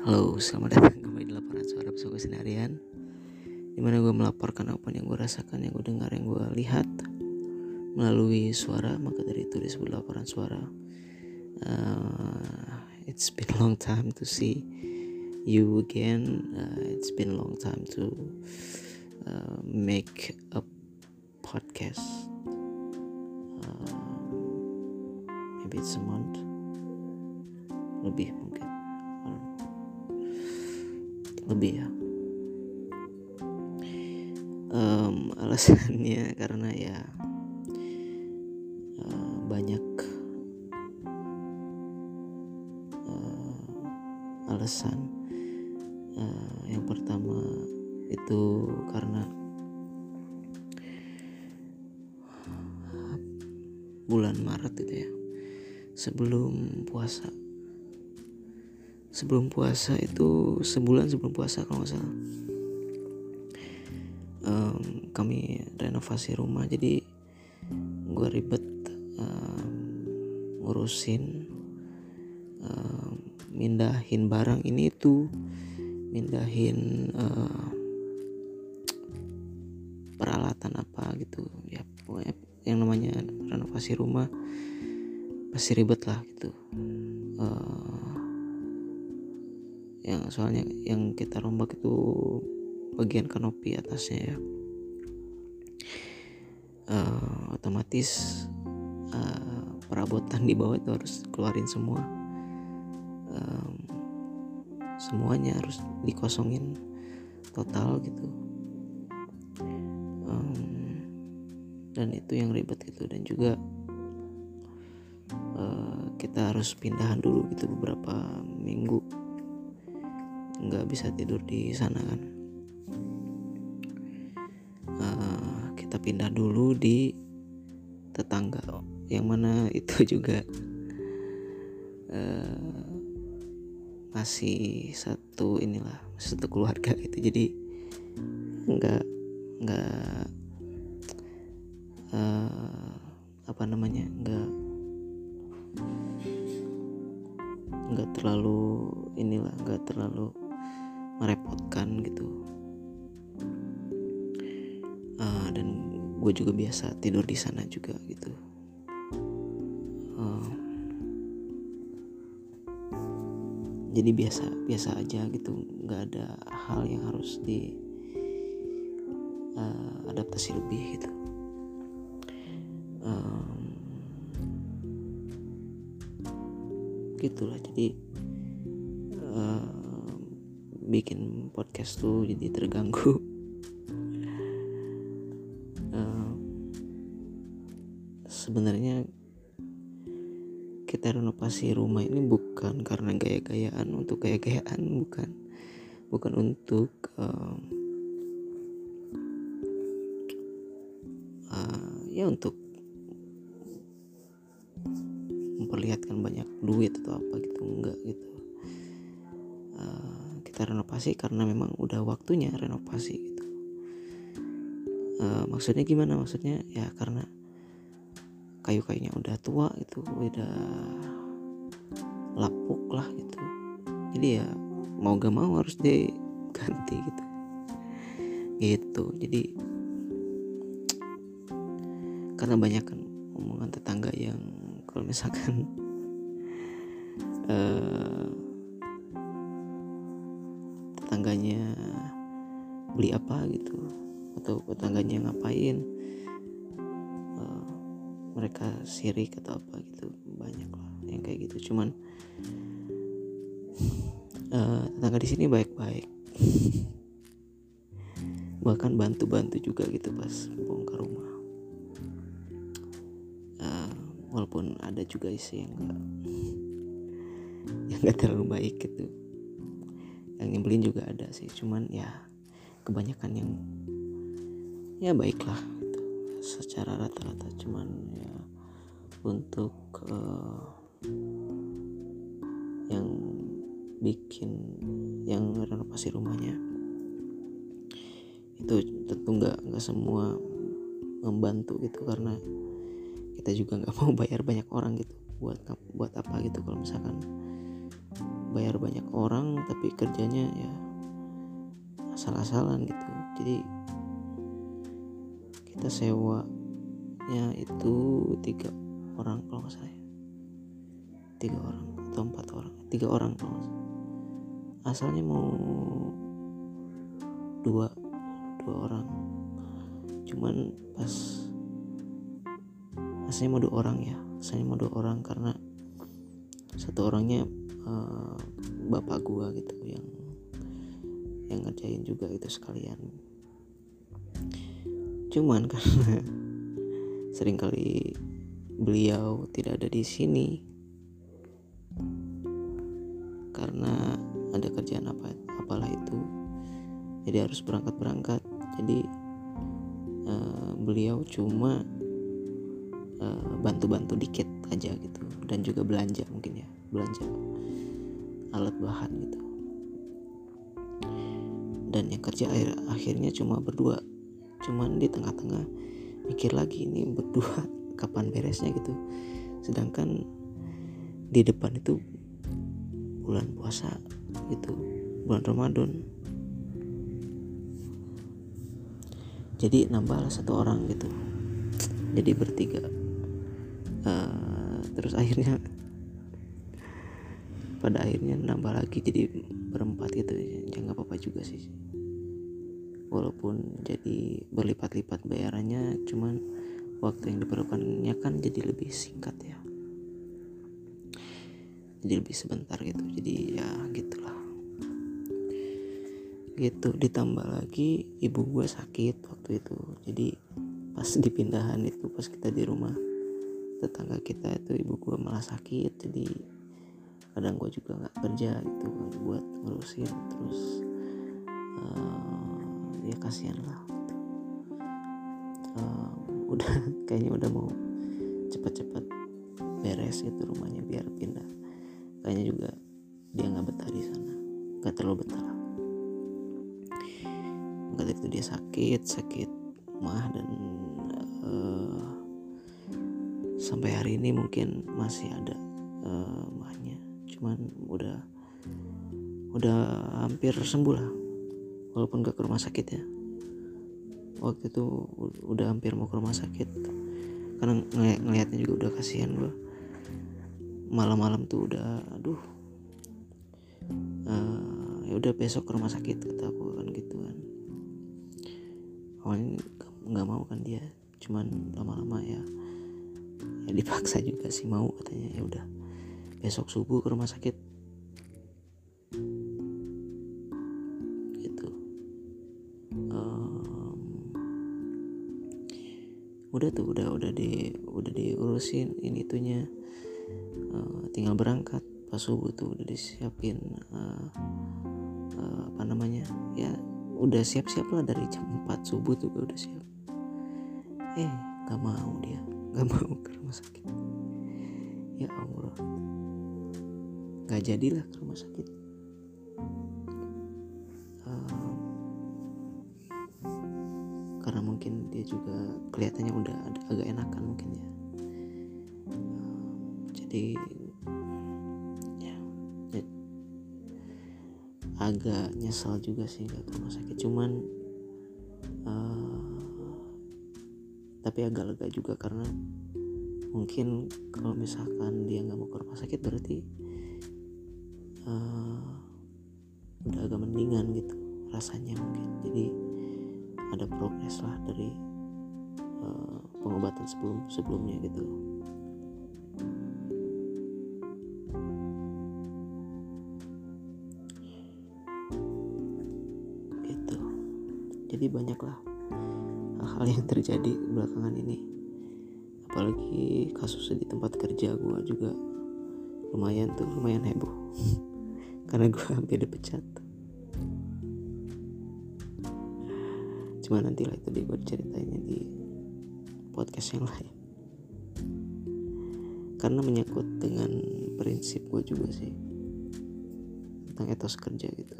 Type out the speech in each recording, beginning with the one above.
Halo, selamat datang kembali di laporan suara pesuka Senarian Di mana gue melaporkan apa yang gue rasakan, yang gue dengar, yang gue lihat Melalui suara, maka dari itu disebut laporan suara. Uh, It's been long time to see you again. Uh, It's been long time to uh, make a podcast. Uh, Maybe it's a month. Lebih mungkin lebih ya. Um, alasannya karena ya uh, banyak uh, alasan. Uh, yang pertama itu karena bulan Maret itu ya. Sebelum puasa sebelum puasa itu sebulan sebelum puasa kalau nggak salah. Um, kami renovasi rumah jadi gue ribet um, ngurusin um, mindahin barang ini itu mindahin uh, peralatan apa gitu. Ya yang namanya renovasi rumah pasti ribet lah gitu. Uh, yang soalnya yang kita rombak itu bagian kanopi atasnya ya. Uh, otomatis uh, perabotan di bawah itu harus keluarin semua. Um, semuanya harus dikosongin total gitu. Um, dan itu yang ribet gitu. Dan juga uh, kita harus pindahan dulu gitu beberapa minggu nggak bisa tidur di sana kan. Uh, kita pindah dulu di tetangga yang mana itu juga uh, masih satu inilah satu keluarga itu jadi nggak nggak uh, apa namanya nggak nggak terlalu inilah nggak terlalu merepotkan gitu. Uh, dan gue juga biasa tidur di sana juga gitu. Uh, jadi biasa biasa aja gitu. Nggak ada hal yang harus di uh, adaptasi lebih gitu. Gitulah. Jadi bikin podcast tuh jadi terganggu. Uh, sebenarnya kita renovasi rumah ini bukan karena gaya-gayaan untuk gaya-gayaan bukan. Bukan untuk uh, uh, ya untuk memperlihatkan banyak duit atau apa gitu enggak gitu kita renovasi karena memang udah waktunya renovasi gitu. Uh, maksudnya gimana? Maksudnya ya karena kayu-kayunya udah tua itu udah lapuk lah gitu. Jadi ya mau gak mau harus diganti gitu. Gitu. Jadi karena banyak kan omongan tetangga yang kalau misalkan uh, tetangganya beli apa gitu atau tetangganya ngapain uh, mereka sirik atau apa gitu banyak lah yang kayak gitu. Cuman uh, tetangga di sini baik-baik. Bahkan bantu-bantu juga gitu pas bongkar rumah. Uh, walaupun ada juga sih yang enggak yang enggak terlalu baik gitu yang nyebelin juga ada sih cuman ya kebanyakan yang ya baiklah gitu. secara rata-rata cuman ya untuk uh, yang bikin yang renovasi rumahnya itu tentu nggak nggak semua membantu gitu karena kita juga nggak mau bayar banyak orang gitu buat buat apa gitu kalau misalkan bayar banyak orang tapi kerjanya ya asal-asalan gitu. Jadi kita sewanya itu tiga orang kalau nggak salah ya. tiga orang atau empat orang tiga orang kalau nggak salah. Asalnya mau dua dua orang. Cuman pas asalnya mau dua orang ya. Asalnya mau dua orang karena satu orangnya uh, bapak gua gitu yang yang ngerjain juga itu sekalian. Cuman karena sering kali beliau tidak ada di sini karena ada kerjaan apa apalah itu. Jadi harus berangkat berangkat jadi uh, beliau cuma eh, bantu-bantu dikit aja gitu. Dan juga belanja mungkin ya belanja alat bahan gitu. Dan yang kerja akhir akhirnya cuma berdua. Cuman di tengah-tengah mikir lagi ini berdua kapan beresnya gitu. Sedangkan di depan itu bulan puasa itu bulan Ramadan. Jadi nambah satu orang gitu. Jadi bertiga uh, terus akhirnya pada akhirnya nambah lagi jadi berempat gitu. Ya nggak apa-apa juga sih. Walaupun jadi berlipat-lipat bayarannya cuman waktu yang diperlukannya kan jadi lebih singkat ya. Jadi lebih sebentar gitu. Jadi ya gitulah. Gitu ditambah lagi ibu gue sakit waktu itu. Jadi pas dipindahan itu pas kita di rumah tetangga kita itu ibu gue malah sakit. Jadi kadang gue juga nggak kerja gitu kan buat ngurusin terus uh, ya kasihan lah. Uh, udah kayaknya udah mau cepet-cepet beres itu rumahnya biar pindah. Kayaknya juga dia nggak betah di sana. Nggak terlalu betah lah. Nggak itu dia sakit sakit mah dan uh, sampai hari ini mungkin masih ada uh, cuman udah udah hampir sembuh lah. Walaupun gak ke rumah sakit ya. Waktu itu udah hampir mau ke rumah sakit. Karena ng ngelihatnya juga udah kasihan gue malam-malam tuh udah aduh. Uh, ya udah besok ke rumah sakit kata aku kan gitu kan. Awalnya nggak mau kan dia. Cuman lama-lama ya ya dipaksa juga sih mau katanya. Ya udah besok subuh ke rumah sakit. Gitu. Um, udah tuh udah udah di udah diurusin ini itunya. Uh, tinggal berangkat pas subuh tuh udah disiapin uh, uh, apa namanya ya udah siap-siap lah dari jam 4 subuh tuh udah siap. Eh gak mau dia gak mau ke rumah sakit. Ya Allah. Nggak jadilah ke rumah sakit. Um, karena mungkin dia juga kelihatannya udah agak enakan mungkin ya. Um, jadi ya, ya agak nyesal juga sih nggak ke rumah sakit. Cuman tapi agak lega juga karena mungkin kalau misalkan dia nggak mau ke rumah sakit berarti uh, udah agak mendingan gitu rasanya mungkin. Jadi ada progres lah dari uh, pengobatan sebelum sebelumnya gitu terjadi belakangan ini. Apalagi kasusnya di tempat kerja gue juga lumayan tuh lumayan heboh. Karena gue hampir dipecat. Cuma nanti lah itu di gue ceritainnya di podcast yang lain. Karena menyangkut dengan prinsip gue juga sih. Tentang etos kerja gitu.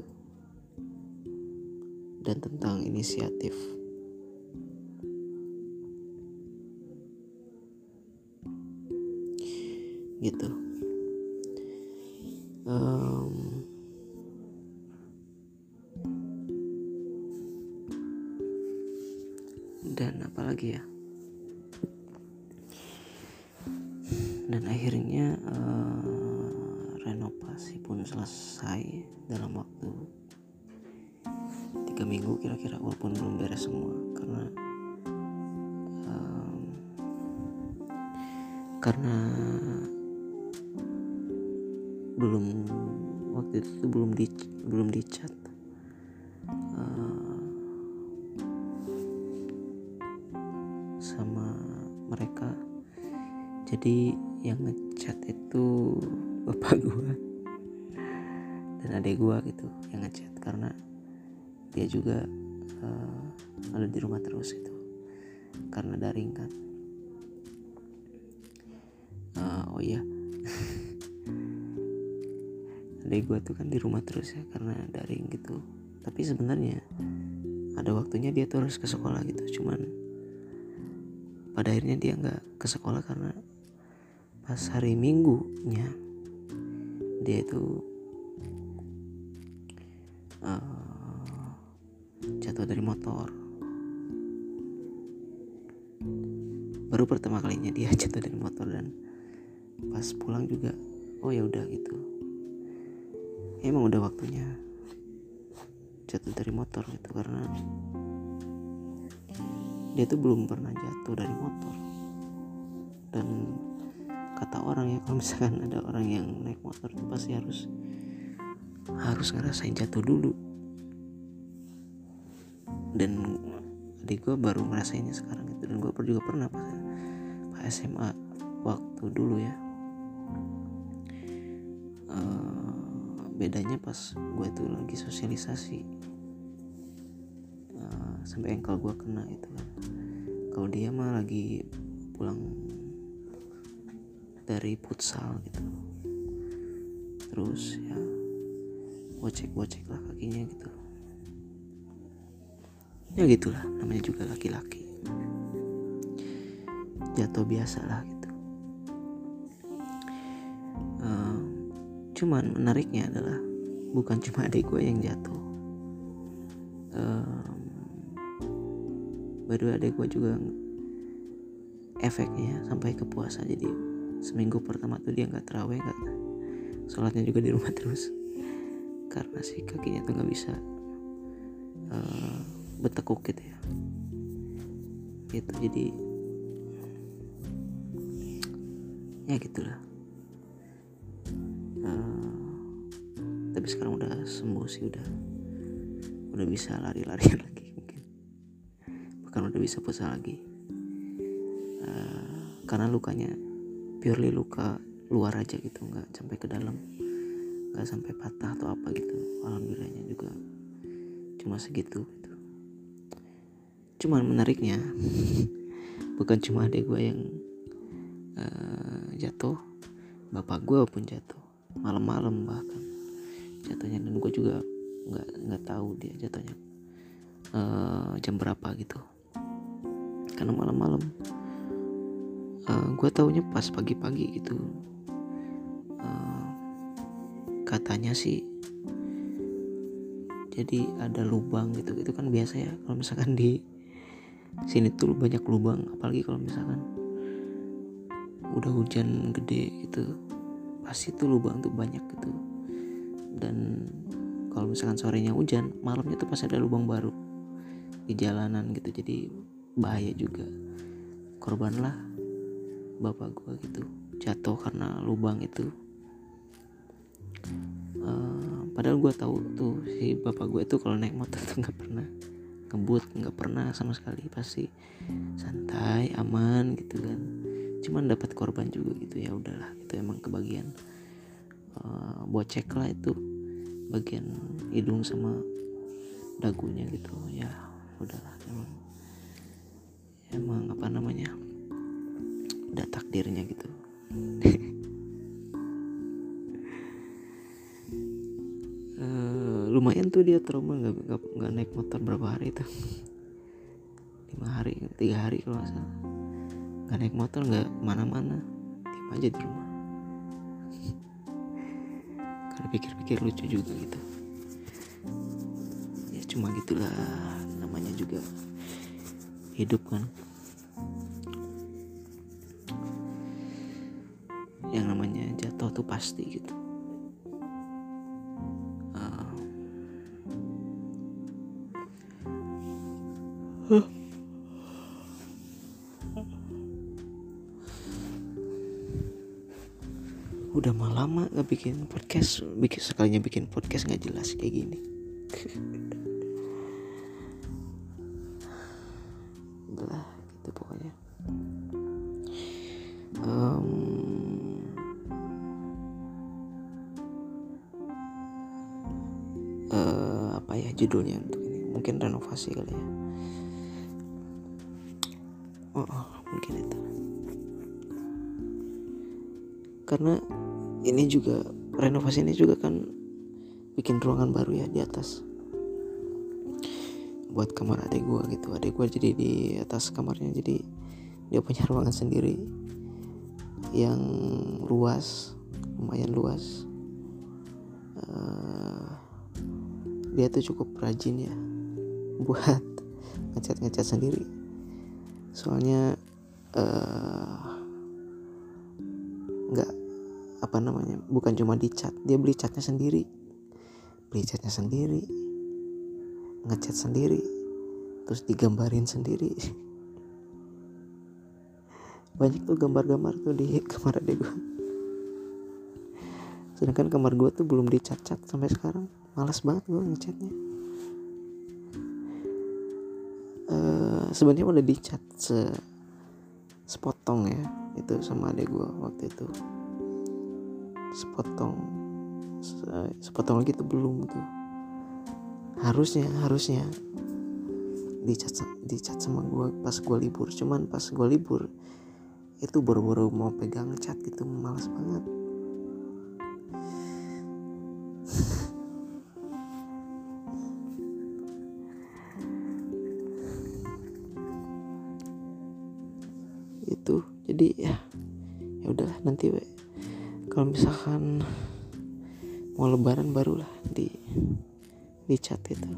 Dan tentang inisiatif gitu. Um, dan apalagi ya? Dan akhirnya uh, renovasi pun selesai dalam waktu tiga minggu kira-kira walaupun belum beres semua. Karena um, karena belum waktu itu belum di belum dicat uh, sama mereka. Jadi yang ngechat itu bapak gua dan adik gua gitu yang ngechat karena dia juga uh, ada di rumah terus itu karena daring kan adik gua tuh kan di rumah terus ya karena daring gitu. Tapi sebenarnya ada waktunya dia tuh harus ke sekolah gitu cuman pada akhirnya dia nggak ke sekolah karena pas hari minggunya dia itu uh, jatuh dari motor. Baru pertama kalinya dia jatuh dari motor dan pas pulang juga oh ya udah gitu emang udah waktunya jatuh dari motor gitu karena dia tuh belum pernah jatuh dari motor. Dan kata orang ya kalau misalkan ada orang yang naik motor itu pasti harus harus ngerasain jatuh dulu. Dan adik gue baru ngerasainnya sekarang itu dan gue juga pernah pas, SMA waktu dulu ya. Uh, bedanya pas gue itu lagi sosialisasi. Uh, sampai engkel gue kena itu kan. Kalau dia mah lagi pulang dari futsal gitu. Terus ya bocek-bocek lah kakinya gitu. Ya gitulah namanya juga laki-laki. Jatuh biasa lah gitu cuman menariknya adalah bukan cuma adik gue yang jatuh. Um, baru adik gue juga efeknya sampai ke puasa. Jadi seminggu pertama tuh dia nggak terawih nggak sholatnya juga di rumah terus. Karena si kakinya tuh nggak bisa uh, betekuk gitu ya. Gitu jadi ya gitulah uh, tapi sekarang udah sembuh sih udah udah bisa lari-lari lagi mungkin. Bahkan udah bisa puasa lagi. Uh, karena lukanya purely luka luar aja gitu nggak sampai ke dalam nggak sampai patah atau apa gitu. Alhamdulillahnya juga cuma segitu gitu. Cuman menariknya bukan cuma adik gue yang uh, jatuh bapak gue pun jatuh malam-malam bahkan. Jatuhnya dan gue juga nggak nggak tahu dia jatuhnya uh, jam berapa gitu. Karena malam-malam uh, eh, gue taunya pas pagi-pagi gitu. Uh, katanya sih jadi ada lubang gitu. Itu kan biasa ya kalau misalkan di sini tuh banyak lubang. Apalagi kalau misalkan udah hujan gede gitu pasti tuh lubang tuh banyak gitu. Dan kalau misalkan sorenya hujan malamnya tuh pasti ada lubang baru di jalanan gitu. Jadi bahaya juga. Korban lah bapak gue gitu. Jatuh karena lubang itu. Uh, padahal gue tahu tuh si bapak gue itu kalau naik motor tuh nggak pernah ngebut nggak pernah sama sekali. Pasti santai aman gitu kan cuman dapat korban juga gitu ya udahlah itu emang kebagian uh, bocek lah itu bagian hidung sama dagunya gitu ya udahlah emang emang apa namanya udah takdirnya gitu. Uh, lumayan tuh dia trauma nggak nggak naik motor berapa hari itu? Lima hari tiga hari kalau nggak salah nggak naik motor nggak mana-mana diam aja di rumah. Karena pikir-pikir lucu juga gitu. Ya cuma gitulah namanya juga hidup kan. Yang namanya jatuh tuh pasti gitu lama gak bikin podcast bikin sekalinya bikin podcast nggak jelas kayak gini. Udah gitu pokoknya. Um, uh, apa ya judulnya untuk ini? Mungkin renovasi kali ya. Oh, oh mungkin itu. Karena ini juga renovasi ini juga kan bikin ruangan baru ya di atas. Buat kamar adik gua gitu. Adik gua jadi di atas kamarnya jadi dia punya ruangan sendiri yang luas lumayan luas. Uh, dia tuh cukup rajin ya buat ngecat ngecat sendiri. Soalnya nggak uh, apa namanya bukan cuma dicat dia beli catnya sendiri. Beli catnya sendiri ngecat sendiri terus digambarin sendiri. Banyak tuh gambar-gambar tuh di kamar adek gue sedangkan kamar gue tuh belum dicat-cat sampai sekarang. Malas banget gue ngecatnya uh, sebenarnya udah dicat se sepotong ya itu sama adek gue waktu itu sepotong sepotong lagi tuh belum tuh harusnya harusnya dicat dicat sama gue pas gue libur. Cuman pas gue libur itu baru-baru mau pegang cat gitu malas banget. Itu jadi ya ya udah nanti we kalau misalkan mau lebaran barulah di dicat itu.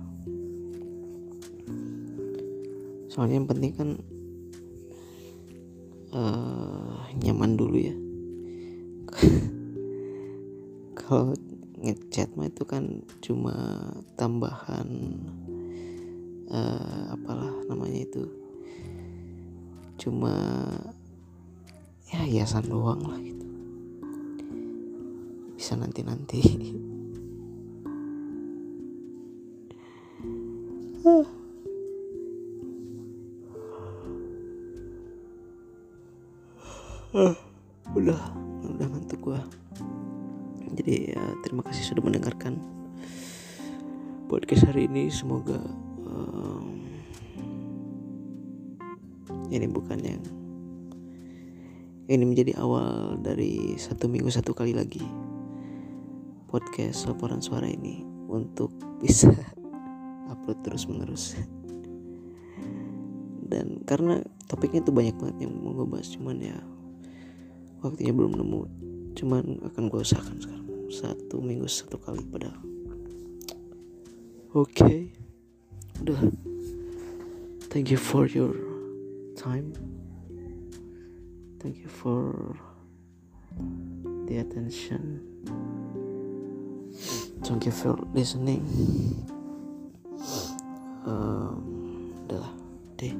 Soalnya yang penting kan uh, nyaman dulu ya. Kalau ngecat mah itu kan cuma tambahan uh, apalah namanya itu. Cuma ya hiasan doang lah gitu bisa nanti nanti uh, udah udah ngantuk gua. Jadi ya terima kasih sudah mendengarkan podcast hari ini. Semoga um, ini bukan yang ini menjadi awal dari satu minggu satu kali lagi podcast laporan suara ini untuk bisa upload terus menerus dan karena topiknya tuh banyak banget yang mau gue bahas cuman ya waktunya belum nemu. Cuman akan gue usahakan sekarang. Satu minggu satu kali padahal. Oke. Okay. udah. Thank you for your time. Thank you for the attention thank you for listening. Um, udah deh